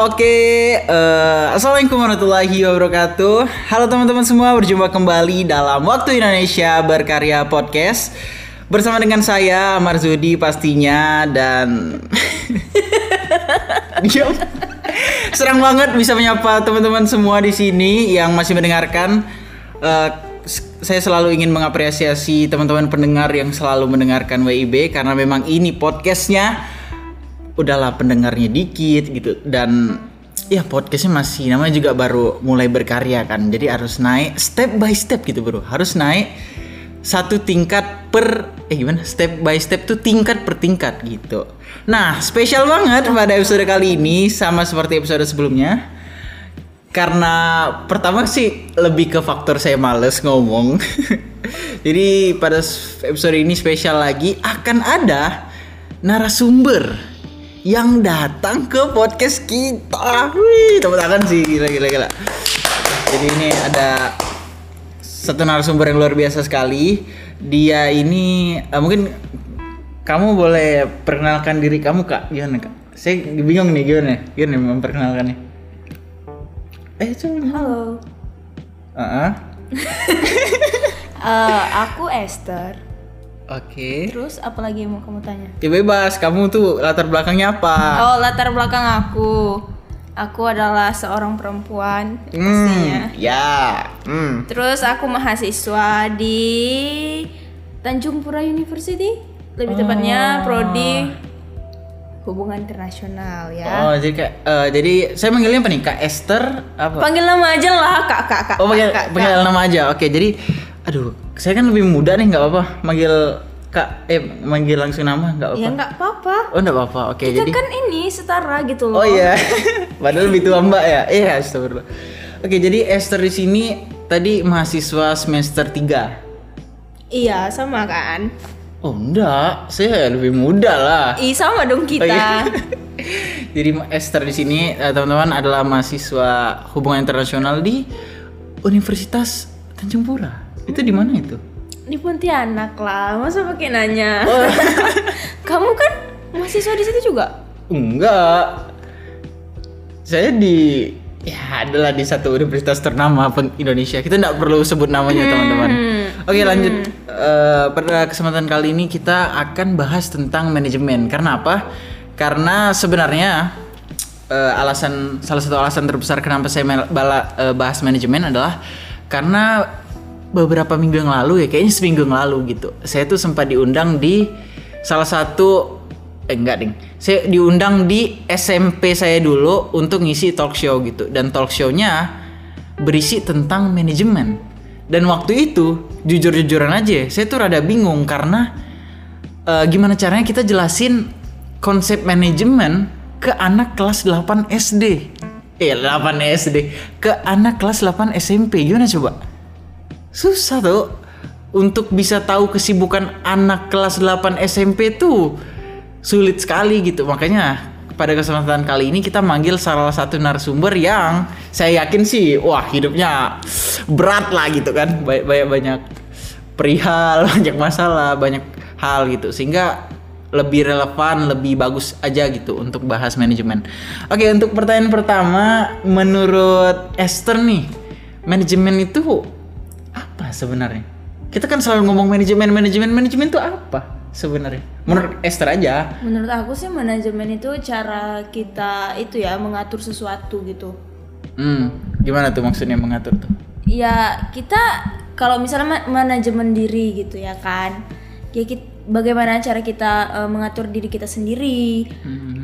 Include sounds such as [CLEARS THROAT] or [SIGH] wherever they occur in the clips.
Oke, eh, assalamualaikum warahmatullahi wabarakatuh. Halo teman-teman semua, berjumpa kembali dalam Waktu Indonesia Berkarya Podcast bersama dengan saya Marzudi pastinya dan. [LAUGHS] Serang banget bisa menyapa teman-teman semua di sini yang masih mendengarkan. S- saya selalu ingin mengapresiasi teman-teman pendengar yang selalu mendengarkan WIB karena memang ini podcastnya udahlah pendengarnya dikit gitu. Dan ya podcastnya masih namanya juga baru mulai berkarya kan. Jadi harus naik step by step gitu bro. Harus naik satu tingkat per eh gimana? Step by step tuh tingkat per tingkat gitu. Nah spesial banget pada episode kali ini sama seperti episode sebelumnya. Karena pertama sih lebih ke faktor saya males ngomong. [LAUGHS] Jadi pada episode ini spesial lagi akan ada narasumber yang datang ke podcast kita. Wih, tepuk tangan sih gila gila gila. Jadi ini ada satu narasumber yang luar biasa sekali. Dia ini eh, mungkin kamu boleh perkenalkan diri kamu kak gimana kak? Saya bingung nih gimana gimana memperkenalkannya. Eh coba. Halo, Ah, [LAUGHS] Eh, aku Esther. Oke. Terus apa lagi yang mau kamu tanya? Ya bebas, kamu tuh latar belakangnya apa? Oh, latar belakang aku. Aku adalah seorang perempuan pastinya. Hmm, ya. Hmm. Terus aku mahasiswa di Tanjung Pura University. Lebih tepatnya prodi hubungan internasional ya. Oh, jadi kayak eh, jadi saya manggilnya apa nih? Kak Esther apa? Panggil nama aja lah, Kak, Kak, Kak. Oh, panggil, Kak, Kak, panggil nama aja. Oke, jadi aduh, saya kan lebih muda nih, nggak apa-apa. Manggil Kak eh manggil langsung nama nggak apa-apa. Ya nggak apa-apa. Oh, enggak apa-apa. Oke, Kita jadi kan ini setara gitu loh. Oh iya. [LAUGHS] Padahal lebih tua Mbak ya. Iya, astagfirullah. Oke, jadi Esther di sini tadi mahasiswa semester 3. Iya, sama kan? Oh, enggak. Saya lebih muda lah. Ih, sama dong kita. Oh, [LAUGHS] iya. Jadi Esther di sini eh, teman-teman adalah mahasiswa hubungan internasional di Universitas Tanjung Pura. Itu di mana itu? Di Pontianak lah, masa pakai nanya? Oh. [LAUGHS] Kamu kan mahasiswa di situ juga? Enggak. Saya di ya adalah di satu universitas ternama Indonesia. Kita nggak perlu sebut namanya teman-teman. Oke lanjut. Eh, pada kesempatan kali ini kita akan bahas tentang manajemen. Karena apa? Karena sebenarnya eh, alasan salah satu alasan terbesar kenapa saya bala- eh, bahas manajemen adalah karena beberapa minggu yang lalu ya kayaknya seminggu yang lalu gitu saya tuh sempat diundang di salah satu eh enggak ding saya diundang di SMP saya dulu untuk ngisi talk show gitu dan talk show-nya berisi tentang manajemen dan waktu itu jujur-jujuran aja saya tuh rada bingung karena eh, gimana caranya kita jelasin konsep manajemen ke anak kelas 8 SD. Eh 8 SD ke anak kelas 8 SMP. Gimana coba? Susah tuh untuk bisa tahu kesibukan anak kelas 8 SMP tuh sulit sekali gitu. Makanya pada kesempatan kali ini kita manggil salah satu narasumber yang saya yakin sih wah hidupnya berat lah gitu kan. Banyak banyak, banyak perihal, [LAUGHS] banyak masalah, banyak hal gitu. Sehingga lebih relevan, lebih bagus aja gitu untuk bahas manajemen. Oke, untuk pertanyaan pertama, menurut Esther nih, manajemen itu apa sebenarnya? Kita kan selalu ngomong manajemen, manajemen, manajemen itu apa sebenarnya? Menurut Esther aja. Menurut aku sih manajemen itu cara kita itu ya mengatur sesuatu gitu. Hmm, gimana tuh maksudnya mengatur tuh? Ya kita kalau misalnya ma- manajemen diri gitu ya kan. Ya kit- bagaimana cara kita eh, mengatur diri kita sendiri.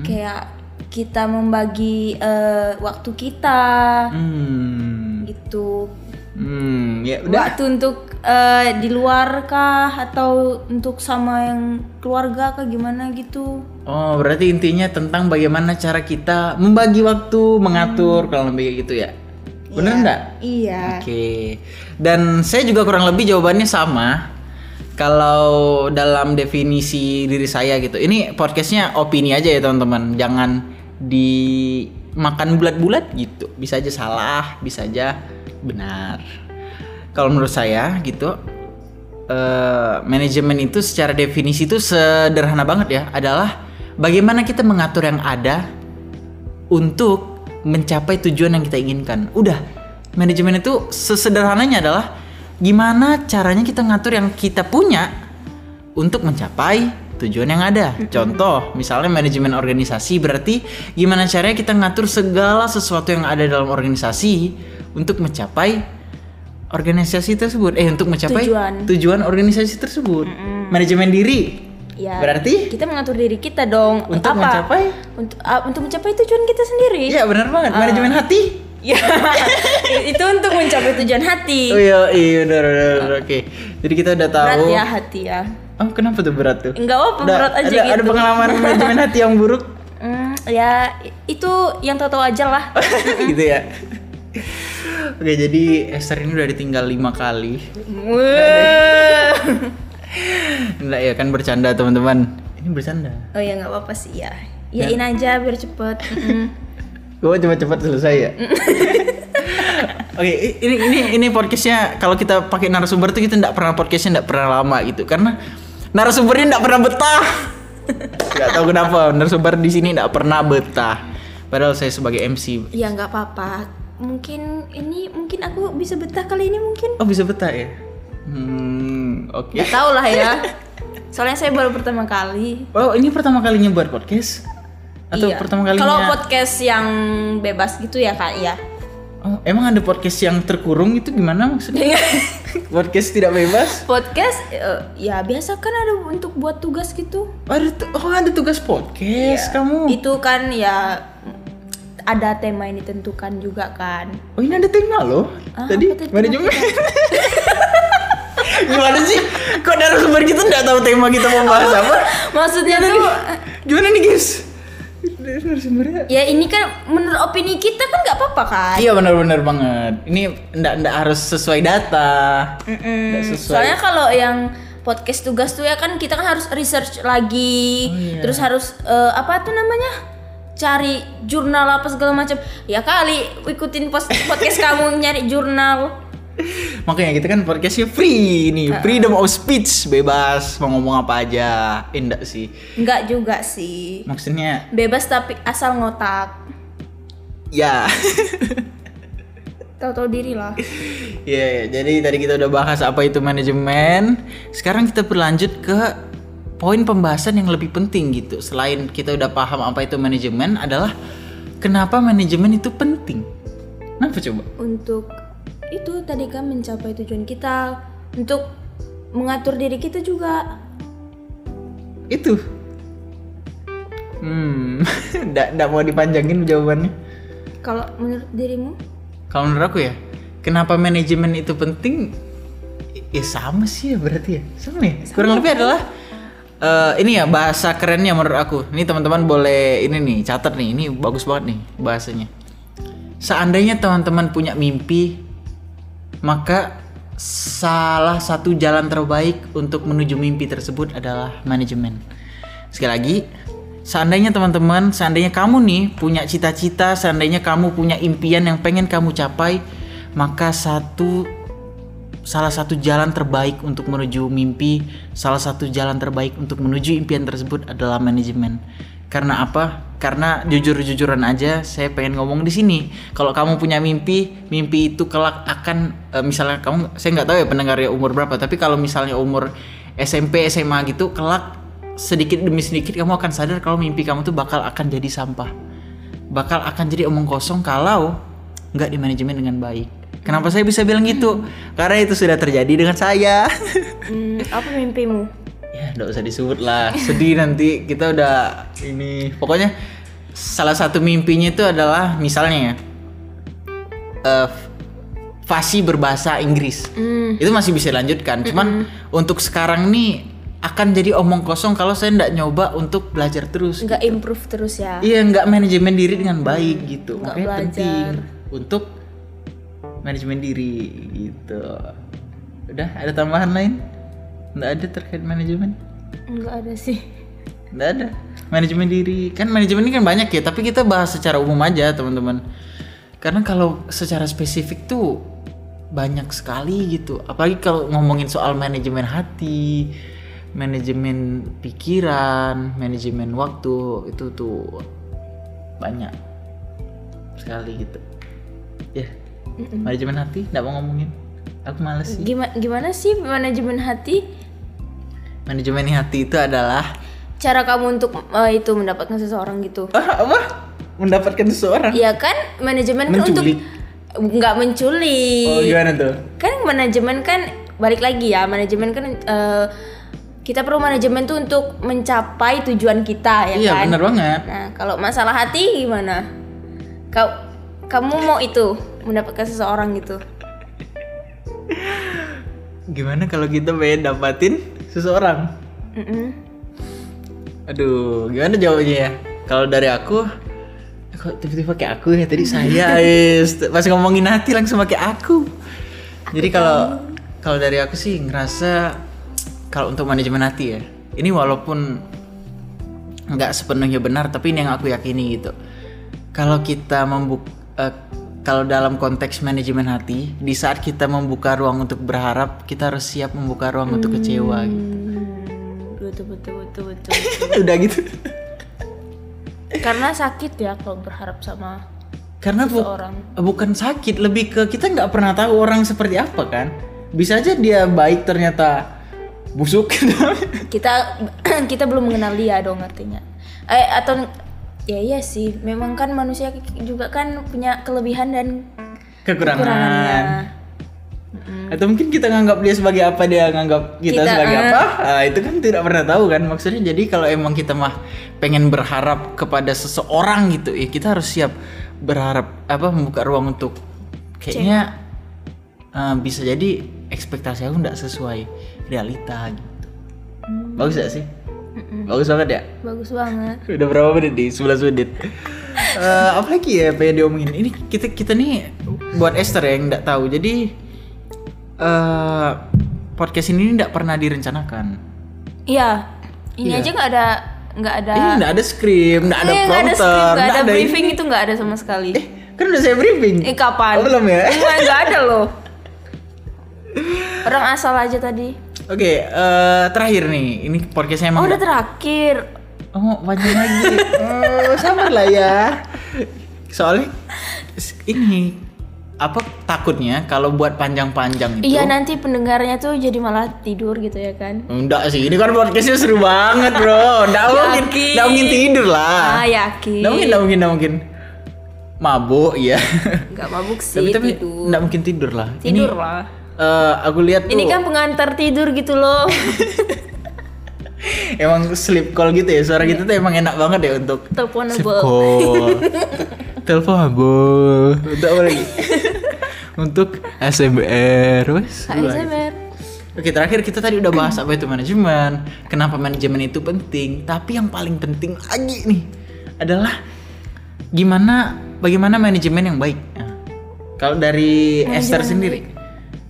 Kayak kita membagi eh, waktu kita Hmm, gitu. Hmm, ya udah. Waktu untuk eh, di luar kah atau untuk sama yang keluarga kah gimana gitu? Oh, berarti intinya tentang bagaimana cara kita membagi waktu, mengatur kalau lebih gitu ya. Bener enggak? Iya. Oke. Dan saya juga kurang lebih jawabannya sama. Kalau dalam definisi diri saya gitu. Ini podcastnya opini aja ya teman-teman. Jangan dimakan bulat-bulat gitu. Bisa aja salah, bisa aja benar. Kalau menurut saya gitu, eh, manajemen itu secara definisi itu sederhana banget ya. Adalah bagaimana kita mengatur yang ada untuk mencapai tujuan yang kita inginkan. Udah, manajemen itu sesederhananya adalah gimana caranya kita ngatur yang kita punya untuk mencapai tujuan yang ada. Contoh, misalnya manajemen organisasi berarti gimana caranya kita ngatur segala sesuatu yang ada dalam organisasi untuk mencapai organisasi tersebut. Eh, untuk mencapai Tujuan. tujuan organisasi tersebut. Manajemen diri Ya. berarti kita mengatur diri kita dong. untuk Apa? mencapai untuk ah, untuk mencapai tujuan kita sendiri. Iya, benar banget. Manajemen hati. [LAUGHS] Ya. itu untuk mencapai tujuan hati. Oh iya, iya benar. Oke. Jadi kita udah tahu. Berat ya hati ya. Oh, kenapa tuh berat tuh? Enggak apa Ada- berat aja ada, gitu. Ada pengalaman [LAUGHS] manajemen hati yang buruk Hmm, ya itu yang tahu-tahu aja lah. [LAUGHS] gitu ya. Oke, jadi Esther ini udah ditinggal lima kali. Enggak ya kan bercanda teman-teman. Ini bercanda. oh ya nggak apa-apa sih ya. Yain aja biar cepet. Gue cepat-cepat selesai ya. [LAUGHS] Oke, i- ini ini ini podcastnya kalau kita pakai narasumber tuh kita nggak pernah podcastnya nggak pernah lama gitu karena narasumbernya nggak pernah betah. Gak tahu kenapa narasumber di sini nggak pernah betah. Padahal saya sebagai MC. ya nggak apa-apa. Mungkin ini mungkin aku bisa betah kali ini mungkin. Oh bisa betah ya? Hmm, oke. Nggak tahu lah ya. [LAUGHS] Soalnya saya baru pertama kali. Oh ini pertama kalinya buat podcast? Atau Iya. pertama kalinya? Kalau podcast yang bebas gitu ya kak ya. Oh, emang ada podcast yang terkurung itu gimana maksudnya? [LAUGHS] podcast tidak bebas? podcast eh, ya biasa kan ada untuk buat tugas gitu. Oh, ada, tu- oh, ada tugas podcast kamu? Itu kan ya ada tema yang ditentukan juga kan. Oh ini ada tema loh. Ah, Tadi manajemen. [LAUGHS] Gimana sih? Kok narasumber kita nggak tahu tema kita mau bahas apa? Maksudnya tuh Gimana nih guys? Narasumbernya ya ini kan menurut opini kita kan nggak apa-apa kan. Iya benar-benar banget. Ini ndak ndak harus sesuai data. Nggak sesuai. Soalnya kalau yang podcast tugas tuh ya kan kita kan harus research lagi, Oh, iya. terus harus eh, apa tuh namanya? Cari jurnal apa segala macam. Ya kali ikutin podcast kamu [LAUGHS] nyari jurnal. Makanya kita kan podcastnya free nih, freedom of speech, bebas mau ngomong apa aja. Enggak sih. Enggak juga sih. Maksudnya Bebas tapi asal ngotak. ya. [LAUGHS] Tahu-tahu diri lah. Iya, ya, jadi tadi kita udah bahas apa itu manajemen. Sekarang kita berlanjut ke poin pembahasan yang lebih penting gitu. Selain kita udah paham apa itu manajemen adalah kenapa manajemen itu penting. Kenapa coba? Untuk itu tadi kan mencapai tujuan kita, untuk mengatur diri kita juga. Itu. Hmm, [LAUGHS] ndak mau dipanjangin jawabannya. Kalau menurut dirimu? Kalau menurut aku ya, kenapa manajemen itu penting? Ya sama sih ya berarti ya. Sama ya. Kurang lebih adalah eh, ini ya bahasa kerennya menurut aku. Ini teman-teman boleh ini nih catat nih. Ini bagus banget nih bahasanya. Seandainya teman-teman punya mimpi, maka salah satu jalan terbaik untuk menuju mimpi tersebut adalah manajemen. Sekali lagi, seandainya teman-teman, seandainya kamu nih punya cita-cita, seandainya kamu punya impian yang pengen kamu capai, maka satu salah satu jalan terbaik untuk menuju mimpi, salah satu jalan terbaik untuk menuju impian tersebut adalah manajemen. Karena apa? Karena jujur-jujuran aja, saya pengen ngomong di sini. Kalau kamu punya mimpi, mimpi itu kelak akan, eh, misalnya kamu, saya nggak tahu ya pendengarnya umur berapa, tapi kalau misalnya umur SMP, SMA gitu, kelak sedikit demi sedikit kamu akan sadar kalau mimpi kamu tuh bakal akan jadi sampah, bakal akan jadi omong kosong kalau nggak di manajemen dengan baik. Kenapa saya bisa bilang gitu? Karena itu sudah terjadi dengan saya. [LAUGHS] Hmm, apa mimpimu? ya, nggak usah disebut lah. Sedih nanti kita udah ini. Pokoknya salah satu mimpinya itu adalah misalnya ya, eh, fasi berbahasa Inggris. Hmm, Itu masih bisa dilanjutkan. Cuman untuk sekarang nih akan jadi omong kosong kalau saya nggak nyoba untuk belajar terus. nggak improve terus ya. Iya nggak manajemen diri dengan baik gitu. Nggak Makanya belajar. penting untuk manajemen diri gitu. Udah ada tambahan lain? Nggak ada terkait manajemen? Nggak ada sih. Nggak ada. Manajemen diri kan manajemen ini kan banyak ya. Tapi kita bahas secara umum aja teman-teman. Karena kalau secara spesifik tuh banyak sekali gitu. Apalagi kalau ngomongin soal manajemen hati, manajemen pikiran, manajemen waktu itu tuh banyak. sekali gitu ya manajemen hati nggak mau ngomongin aku males sih Gimana gimana sih manajemen hati? manajemen hati itu adalah Cara kamu untuk eh, itu mendapatkan seseorang gitu. [LAUGHS] ah, apa mendapatkan seseorang Iya kan manajemen kan untuk nggak menculik. oh gimana tuh Kan manajemen kan balik lagi ya manajemen kan eh, kita perlu manajemen tuh untuk mencapai tujuan kita ya iya kan. benar banget Nah kalau masalah hati gimana? Kau kamu mau itu mendapatkan seseorang gitu? gimana kalau kita pengen dapatin seseorang? Mm-mm. aduh gimana jawabnya ya? Kalau dari aku kok tiba-tiba kayak aku ya? Tadi saya [LAUGHS] is. Pas ngomongin hati langsung pakai aku. Jadi kalau kalau dari aku sih ngerasa kalau untuk manajemen hati ya. Ini walaupun nggak sepenuhnya benar tapi ini yang aku yakini gitu. Kalau kita membuk eh, kalau dalam konteks manajemen hati di saat kita membuka ruang untuk berharap kita harus siap membuka ruang untuk kecewa gitu. Hmm, betul betul betul betul. [LAUGHS] udah gitu Karena sakit ya kalau berharap sama karena bu- bukan sakit lebih ke kita nggak pernah tahu orang seperti apa kan bisa aja dia baik ternyata busuk Kita [CLEARS THROAT] kita belum mengenal dia dong artinya. Eh atau ya iya sih, memang kan manusia juga kan punya kelebihan dan kekurangan. kekurangannya. atau mungkin kita nganggap dia sebagai apa dia nganggap kita, Kita, sebagai eh. apa? Ah, itu kan tidak pernah tahu kan. Maksudnya jadi kalau emang kita mah pengen berharap kepada seseorang gitu ya kita harus siap berharap apa membuka ruang untuk kayaknya eh, bisa jadi ekspektasi aku nggak sesuai realita gitu. Bagus gak sih bagus banget ya Bagus banget. [LAUGHS] Udah berapa menit nih? 11 menit. Eh, apa lagi ya pengen diomongin? Ini kita kita nih buat Esther yang nggak tahu. Jadi eh podcast ini nggak pernah direncanakan. Iya. Ini Iya. aja nggak ada nggak ada Ini nggak ada skrip, nggak ada Eh, nggak ada prompter, script, nggak ada ada briefing ini. itu nggak ada sama sekali. Eh, kan udah saya briefing. Eh kapan? Oh, belum ya? Enggak, nggak ada loh. [LAUGHS] Orang asal aja tadi. Oke, eh, terakhir nih. Ini podcastnya Oh emang udah terakhir. Oh, panjang lagi. oh, sabar lah ya. Soalnya ini apa takutnya kalau buat panjang-panjang itu Iya nanti pendengarnya tuh jadi malah tidur gitu ya kan? Enggak sih, ini kan podcastnya seru banget bro Nggak [LAUGHS] mungkin, Yakin. nggak mungkin tidur lah Ah yakin. Nggak mungkin, nggak mungkin, nggak mungkin Mabuk ya Nggak mabuk sih Tapi, tapi tidur. nggak mungkin tidur lah Tidur Ini lah. Eh, aku lihat tuh Ini kan pengantar tidur gitu loh. [LAUGHS] Emang sleep call gitu ya, suara kita tuh emang enak banget ya untuk sleep Teleponable. call [LAUGHS] Teleponable Untuk apa lagi? [LAUGHS] untuk ASMR wes ASMR. Oke terakhir kita tadi udah bahas apa itu manajemen, kenapa manajemen itu penting. Tapi yang paling penting lagi nih adalah gimana bagaimana manajemen yang baik. Nah, kalau dari Esther sendiri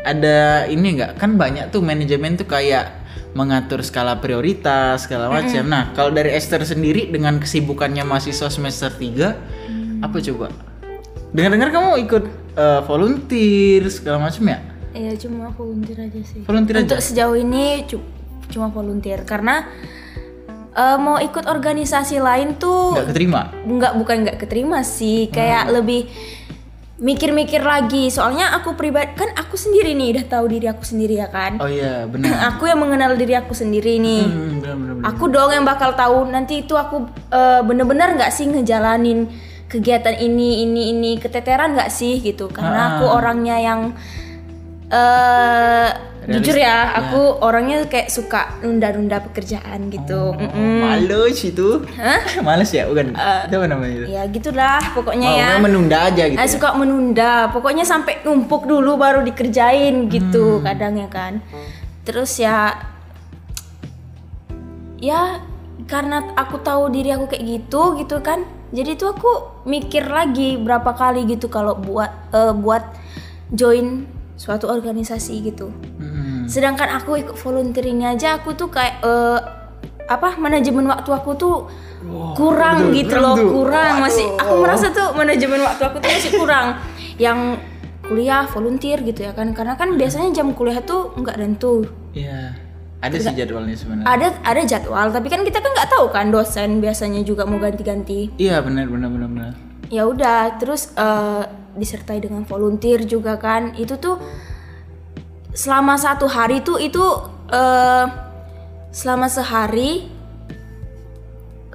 ada ini nggak? Kan banyak tuh manajemen tuh kayak mengatur skala prioritas segala macam. Nah kalau dari Esther sendiri dengan kesibukannya mahasiswa semester 3 apa coba? Dengar-dengar kamu ikut eh, volunteer segala macam ya? Iya cuma volunteer aja sih. Volunteer aja. Untuk sejauh ini cu- cuma volunteer karena eh, mau ikut organisasi lain tuh Nggak keterima? nggak bukan nggak keterima sih Hmm. kayak lebih mikir-mikir lagi soalnya aku pribadi kan aku sendiri nih udah tahu diri aku sendiri ya kan Oh iya benar. [CLEARS THROAT] aku yang mengenal diri aku sendiri nih Hmm, benar benar. benar. aku dong yang bakal tahu nanti itu aku eh, bener-bener nggak sih ngejalanin kegiatan ini ini ini keteteran nggak sih gitu karena aku Ah. orangnya yang eh jujur ya aku orangnya kayak suka nunda-nunda pekerjaan gitu Oh, Mm-mm. Males itu. Hah? [LAUGHS] Males ya, bukan? itu apa namanya itu? ya gitulah pokoknya ya menunda aja gitu. Saya suka menunda, pokoknya sampai numpuk dulu baru dikerjain gitu kadang ya kan. Terus ya, ya karena aku tahu diri aku kayak gitu gitu kan, jadi tuh aku mikir lagi berapa kali gitu kalau buat eh, buat join suatu organisasi gitu. Hmm. Sedangkan aku ikut volunteering aja aku tuh kayak eh, apa manajemen waktu aku tuh kurang betul, gitu loh, tuh. kurang masih aku merasa tuh manajemen waktu aku tuh masih kurang. Yang kuliah volunteer gitu ya kan karena kan biasanya jam kuliah tuh nggak tentu Iya. Ada sih jadwalnya sebenarnya. ada ada jadwal tapi kan kita kan nggak tahu kan dosen biasanya juga mau ganti-ganti Iya benar benar benar benar. ya udah terus eh, disertai dengan volunteer juga kan. Itu tuh selama satu hari tuh itu eh, selama sehari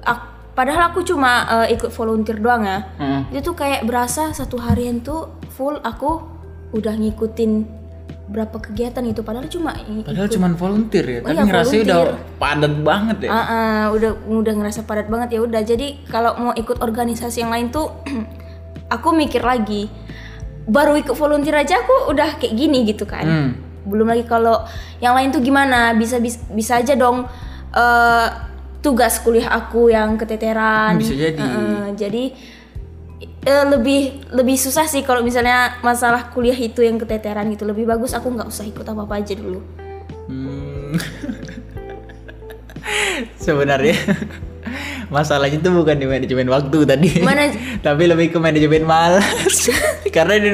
ak- padahal aku cuma eh, ikut volunteer doang ya. Heeh. itu tuh kayak berasa satu harian tuh full aku udah ngikutin berapa kegiatan itu. Padahal cuma Padahal cuman volunteer ya, Oh tapi iya, ngerasanya udah padat banget ya. Ah, ah, udah udah ngerasa padat banget ya. Udah jadi kalau mau ikut organisasi yang lain tuh [CLEARS THROAT] aku mikir lagi baru ikut volunteer aja aku udah kayak gini gitu kan Hmm. belum lagi kalau yang lain tuh gimana bisa bisa, bisa aja dong eh, tugas kuliah aku yang keteteran bisa jadi. Eh, jadi eh, lebih lebih susah sih kalau misalnya masalah kuliah itu yang keteteran gitu lebih bagus aku nggak usah ikut apa apa aja dulu Hmm. [LAUGHS] Sebenarnya masalahnya itu bukan di manajemen waktu tadi, Mana- [LAUGHS] tapi lebih ke manajemen malas. [LAUGHS] karena dia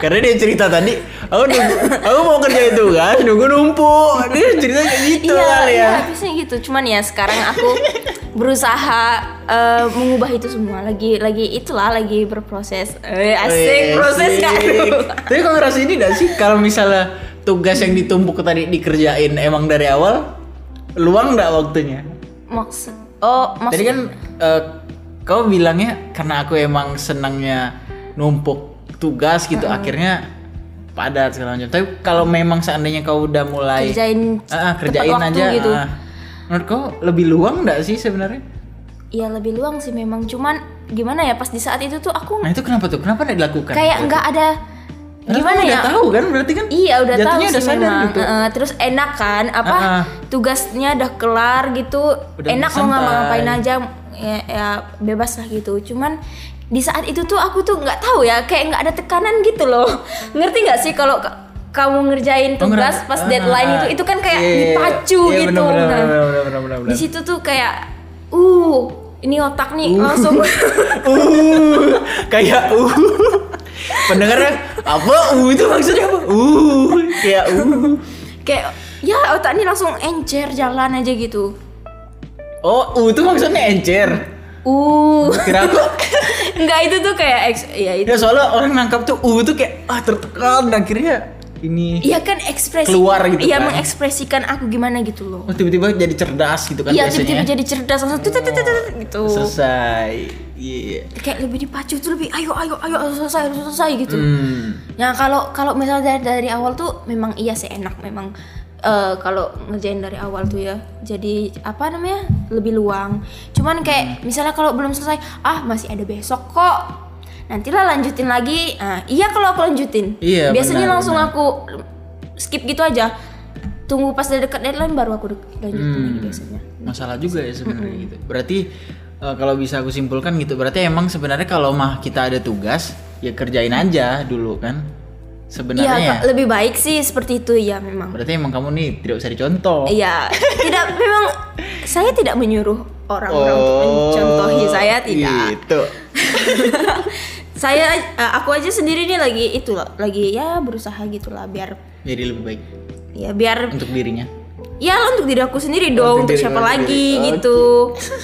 karena dia cerita tadi, aku nunggu, aku mau kerja itu kan, nunggu numpuk. Dia cerita kayak gitu iya, kali iya, ya. habisnya gitu. Cuman ya sekarang aku [LAUGHS] berusaha eh, mengubah itu semua. Lagi lagi itulah lagi berproses. Eh, asik Wih, proses kan. Tapi kok ngerasa ini gak sih kalau misalnya tugas yang ditumpuk tadi dikerjain emang dari awal, luang nggak waktunya? Maksud Oh, maksud Tadi kan eh, kau bilangnya karena aku emang senangnya numpuk tugas gitu, akhirnya padat segala macam. Tapi kalau memang seandainya kau udah mulai kerjain ah, tepat kerjain waktu aja, gitu. ah. menurut kau lebih luang nggak sih sebenarnya? Iya lebih luang sih memang. Cuman gimana ya pas di saat itu tuh aku Nah itu kenapa tuh? Kenapa nggak dilakukan? kayak nggak ada gimana kau ya? Udah tahu kan berarti kan? Iya udah tahu sih udah sadar memang. gitu. Heeh, terus enak kan apa Ah, ah. tugasnya udah kelar gitu. Udah enak mau ngapa-ngapain aja ya, ya bebas lah gitu. Cuman di saat itu tuh aku tuh nggak tahu ya kayak nggak ada tekanan gitu loh. [LAUGHS] Ngerti nggak sih kalau ka- kamu ngerjain Oh, tugas pas ah, deadline itu itu kan kayak iya, iya, dipacu iya, gitu. bener, bener, Nah, bener, bener, bener, bener, di situ tuh kayak uh ini otak nih langsung [LAUGHS] uh kayak uh [LAUGHS] pendengarnya apa uh itu maksudnya apa uh kayak uh kayak ya otak nih langsung encer jalan aja gitu. oh uh itu maksudnya encer Uh kira aku [LAUGHS] Enggak itu tuh kayak ex ya itu. ya soalnya orang nangkap tuh uh itu kayak ah tertekan akhirnya ini Iya kan ekspresi Keluar gitu Iya kan. mengekspresikan aku gimana gitu loh. oh, tiba-tiba jadi cerdas gitu kan Iya tiba-tiba jadi cerdas langsung tut, gitu. selesai iya Kayak lebih dipacu tuh lebih ayo ayo ayo harus selesai harus selesai gitu. hmm. Ya kalau kalau misalnya dari dari awal tuh memang iya sih enak memang eh, kalau ngerjain dari awal tuh ya. Jadi apa namanya? lebih luang. Cuman kayak misalnya kalau belum selesai, ah masih ada besok kok. Nantilah lanjutin lagi. Nah, iya kalau aku lanjutin. Iya, Biasanya benar, langsung benar. aku skip gitu aja. Tunggu pas udah dekat deadline baru aku lanjutin Hmm. lagi biasanya. masalah juga ya sebenarnya gitu. Berarti eh, kalau bisa aku simpulkan gitu, berarti emang sebenarnya kalau mah kita ada tugas, ya kerjain aja dulu kan. Iya, Sebenarnya ya. Kak, lebih baik sih seperti itu ya memang. Berarti emang kamu nih tidak usah dicontoh. Iya, tidak [LAUGHS] memang saya tidak menyuruh orang-orang untuk mencontohi saya tidak. Gitu. [LAUGHS] Saya eh, aku aja sendiri nih lagi itu loh, lagi ya berusaha gitulah biar Jadi lebih baik ya biar untuk dirinya. ya untuk diri aku sendiri dong, untuk diri siapa lagi sendiri. gitu.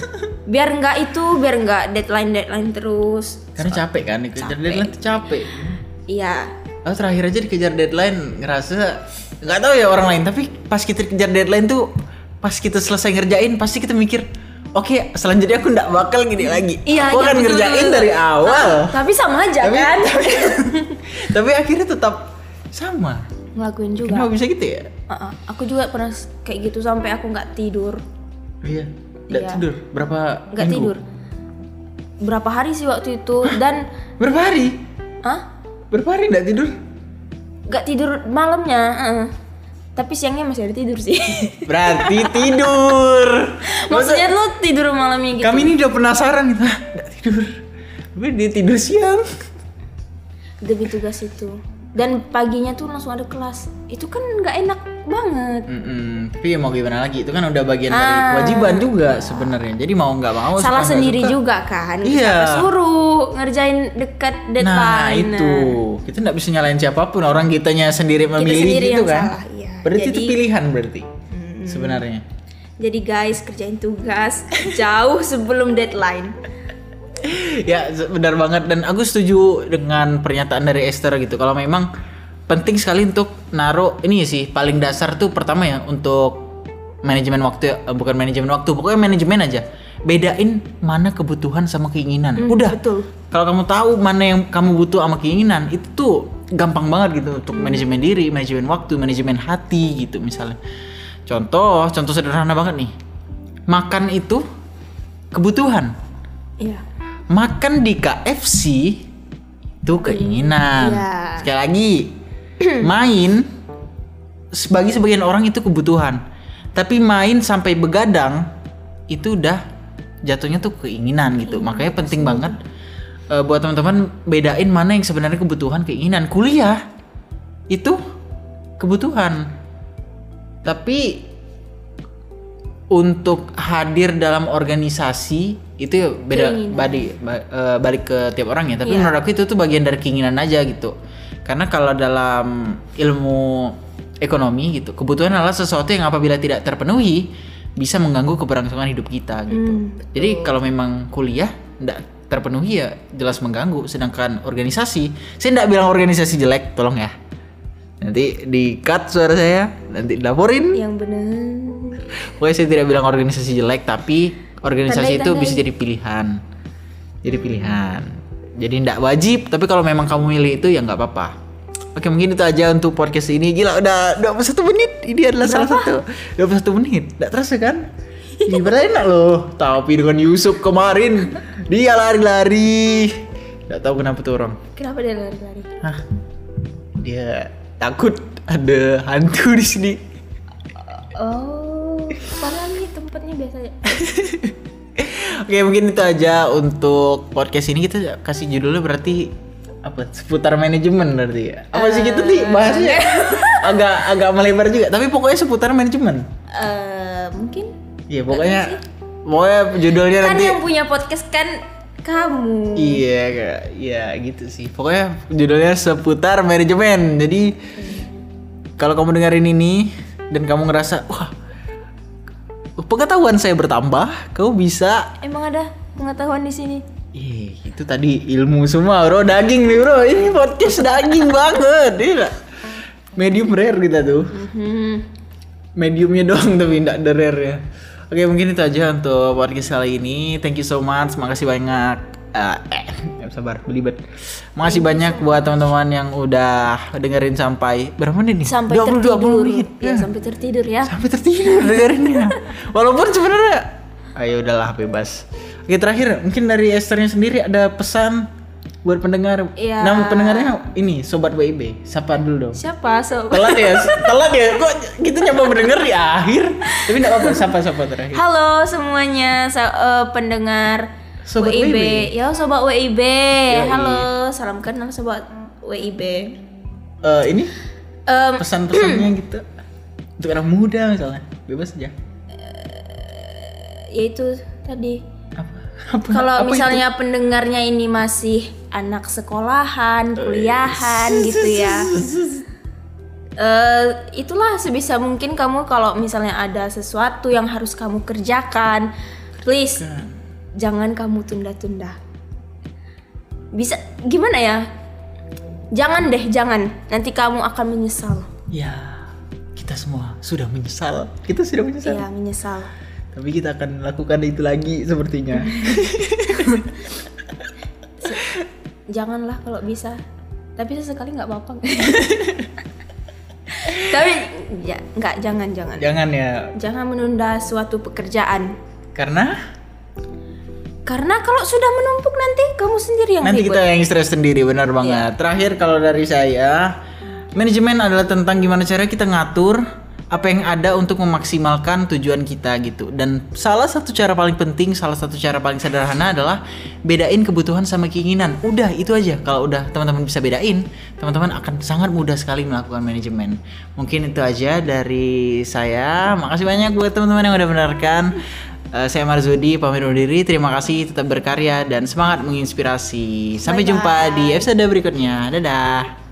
[LAUGHS] biar nggak itu, biar nggak deadline deadline terus. Karena capek kan, dikejar Capek. deadline tuh capek. Iya. Aku terakhir aja dikejar deadline ngerasa nggak tahu ya orang lain, tapi pas kita kejar deadline tuh pas kita selesai ngerjain pasti kita mikir Oke, selanjutnya aku nggak bakal gini lagi. Iya, aku iya, akan betul, ngerjain betul. dari awal. Tapi sama aja tapi, kan? [LAUGHS] tapi, tapi akhirnya tetap sama. Ngelakuin juga. Kenapa bisa gitu ya? Uh-uh. Aku juga pernah kayak gitu sampai aku nggak tidur. Iya. Nggak Iya. tidur. Berapa nggak minggu? tidur berapa hari sih waktu itu dan [LAUGHS] Berapa hari? ah Berapa hari nggak tidur? nggak tidur malamnya heeh. tapi siangnya masih ada tidur sih [LAUGHS] Berarti tidur. maksudnya lu tidur malamnya gitu Kami ini udah penasaran gitu. "Hah, Nggak tidur. Tapi dia tidur siang. demi tugas itu dan paginya tuh langsung ada kelas itu kan nggak enak banget Mm-mm. Tapi ya mau gimana lagi? Itu kan udah bagian dari Ah. kewajiban juga sebenarnya. Jadi mau nggak mau. salah suka sendiri suka. juga kan Iya. Suruh ngerjain dekat Nah deadline itu kita nggak bisa nyalain siapa pun. Orang kitanya sendiri memilih sendiri gitu kan. salah, iya. Berarti itu Jadi- pilihan berarti sebenarnya. jadi guys kerjain tugas [LAUGHS] jauh sebelum deadline ya benar banget. Dan aku setuju dengan pernyataan dari Esther gitu. Kalau memang penting sekali untuk naruh ini sih paling dasar tuh pertama ya untuk manajemen waktu ya. Eh, bukan manajemen waktu pokoknya manajemen aja. Bedain mana kebutuhan sama keinginan. Udah. betul. kalau kamu tahu mana yang kamu butuh sama keinginan itu tuh gampang banget gitu untuk manajemen diri manajemen waktu manajemen hati gitu misalnya. Contoh contoh sederhana banget nih. Makan itu kebutuhan. Iya. Makan di KFC itu keinginan. Iya. Sekali lagi, main bagi sebagian orang itu kebutuhan. Tapi main sampai begadang itu udah jatuhnya tuh keinginan gitu. Makanya penting banget eh, buat teman-teman bedain mana yang sebenarnya kebutuhan keinginan. Kuliah itu kebutuhan. Tapi untuk hadir dalam organisasi itu beda Keinginan. badi, ba- eh, balik ke tiap orang ya. Tapi Iya. menurut aku itu tuh bagian dari keinginan aja gitu. Karena kalau dalam ilmu ekonomi gitu kebutuhan adalah sesuatu yang apabila tidak terpenuhi bisa mengganggu keberlangsungan hidup kita gitu. Hmm, jadi kalau memang kuliah tidak terpenuhi ya jelas mengganggu. Sedangkan organisasi saya tidak bilang organisasi jelek tolong ya. Nanti di cut suara saya nanti dilaporin. Yang bener. Pokoknya saya tidak bilang organisasi jelek, tapi organisasi itu Tandai-tandai. bisa jadi pilihan. Jadi pilihan. Jadi tidak wajib, tapi kalau memang kamu milih itu ya nggak apa-apa. Oke mungkin itu aja untuk podcast ini. Gila udah 21 menit. Ini adalah salah satu 21 menit. Tidak terasa kan? Ini benar enak loh. Tapi dengan Yusuf kemarin dia lari-lari. Tidak tahu kenapa tuh orang. Kenapa dia lari-lari? Hah? Dia takut ada hantu di sini. Oh, tempatnya biasa aja. [LAUGHS] Oke mungkin itu aja untuk podcast ini. Kita kasih judulnya berarti apa? Seputar manajemen berarti ya? Apa sih gitu nih bahasnya? [LAUGHS] agak agak melebar juga. Tapi pokoknya seputar manajemen. Eh, mungkin iya pokoknya pokoknya judulnya kan nanti yang punya podcast kan kamu. iya iya gitu sih. Pokoknya judulnya seputar manajemen. Jadi kalau kamu dengerin ini dan kamu ngerasa wah pengetahuan saya bertambah kamu bisa Emang ada pengetahuan di sini? Ih, itu tadi ilmu semua bro, daging nih bro. Ini podcast daging banget, iya. Medium rare kita tuh. Hmm. Mediumnya doang tapi tidak ada rare ya. Oke mungkin itu aja untuk podcast kali ini. Thank you so much, makasih banyak. Eh, eh, sabar, belibet. Makasih banyak buat teman-teman yang udah dengerin sampai berapa menit nih? Sampai 20, tertidur. 20 menit. Ya, sampai tertidur ya. Sampai tertidur dengerinnya. Walaupun sebenarnya ayo udahlah bebas. Oke terakhir mungkin dari Esthernya sendiri ada pesan buat pendengar. Iya. Nama pendengarnya ini sobat WIB. Sapa dulu dong. Siapa? So Telat ya, telat ya. Kok gitu nyoba mendengar di akhir? Tapi enggak apa-apa, sapa-sapa terakhir. Halo semuanya, sa- eh, pendengar Sobat WIB. WIB. Ya, sobat WIB. Yoi. Halo, salam kenal sobat WIB. Eh, ini Em, pesan-pesannya [CLEARS THROAT] gitu untuk anak muda misalnya. Bebas aja. ya itu tadi. Apa? [LAUGHS] Apa? Kalau misalnya pendengarnya ini masih anak sekolahan, kuliahan gitu ya. Eh, itulah sebisa mungkin kamu kalau misalnya ada sesuatu yang harus kamu kerjakan, please. Jangan kamu tunda-tunda. Bisa gimana ya? Jangan deh, jangan. Nanti kamu akan menyesal. Ya, kita semua sudah menyesal. Kita sudah menyesal. Iya, menyesal. Tapi kita akan lakukan itu lagi sepertinya. [LAUGHS] Janganlah kalau bisa. Tapi sesekali nggak apa-apa. [LAUGHS] Tapi ya nggak jangan jangan. Jangan ya, Jangan menunda suatu pekerjaan. karena Karena kalau sudah menumpuk nanti kamu sendiri yang nanti ribut. kita yang stres sendiri, benar banget. Terakhir kalau dari saya, manajemen adalah tentang gimana cara kita ngatur apa yang ada untuk memaksimalkan tujuan kita gitu. Dan salah satu cara paling penting, salah satu cara paling sederhana adalah bedain kebutuhan sama keinginan. Udah itu aja. Kalau udah teman-teman bisa bedain, teman-teman akan sangat mudah sekali melakukan manajemen. Mungkin itu aja dari saya. Makasih banyak buat teman-teman yang udah mendengarkan. Eh, saya Marzudi pamit undur diri. Terima kasih, tetap berkarya dan semangat menginspirasi. Sampai jumpa di episode berikutnya. Dadah.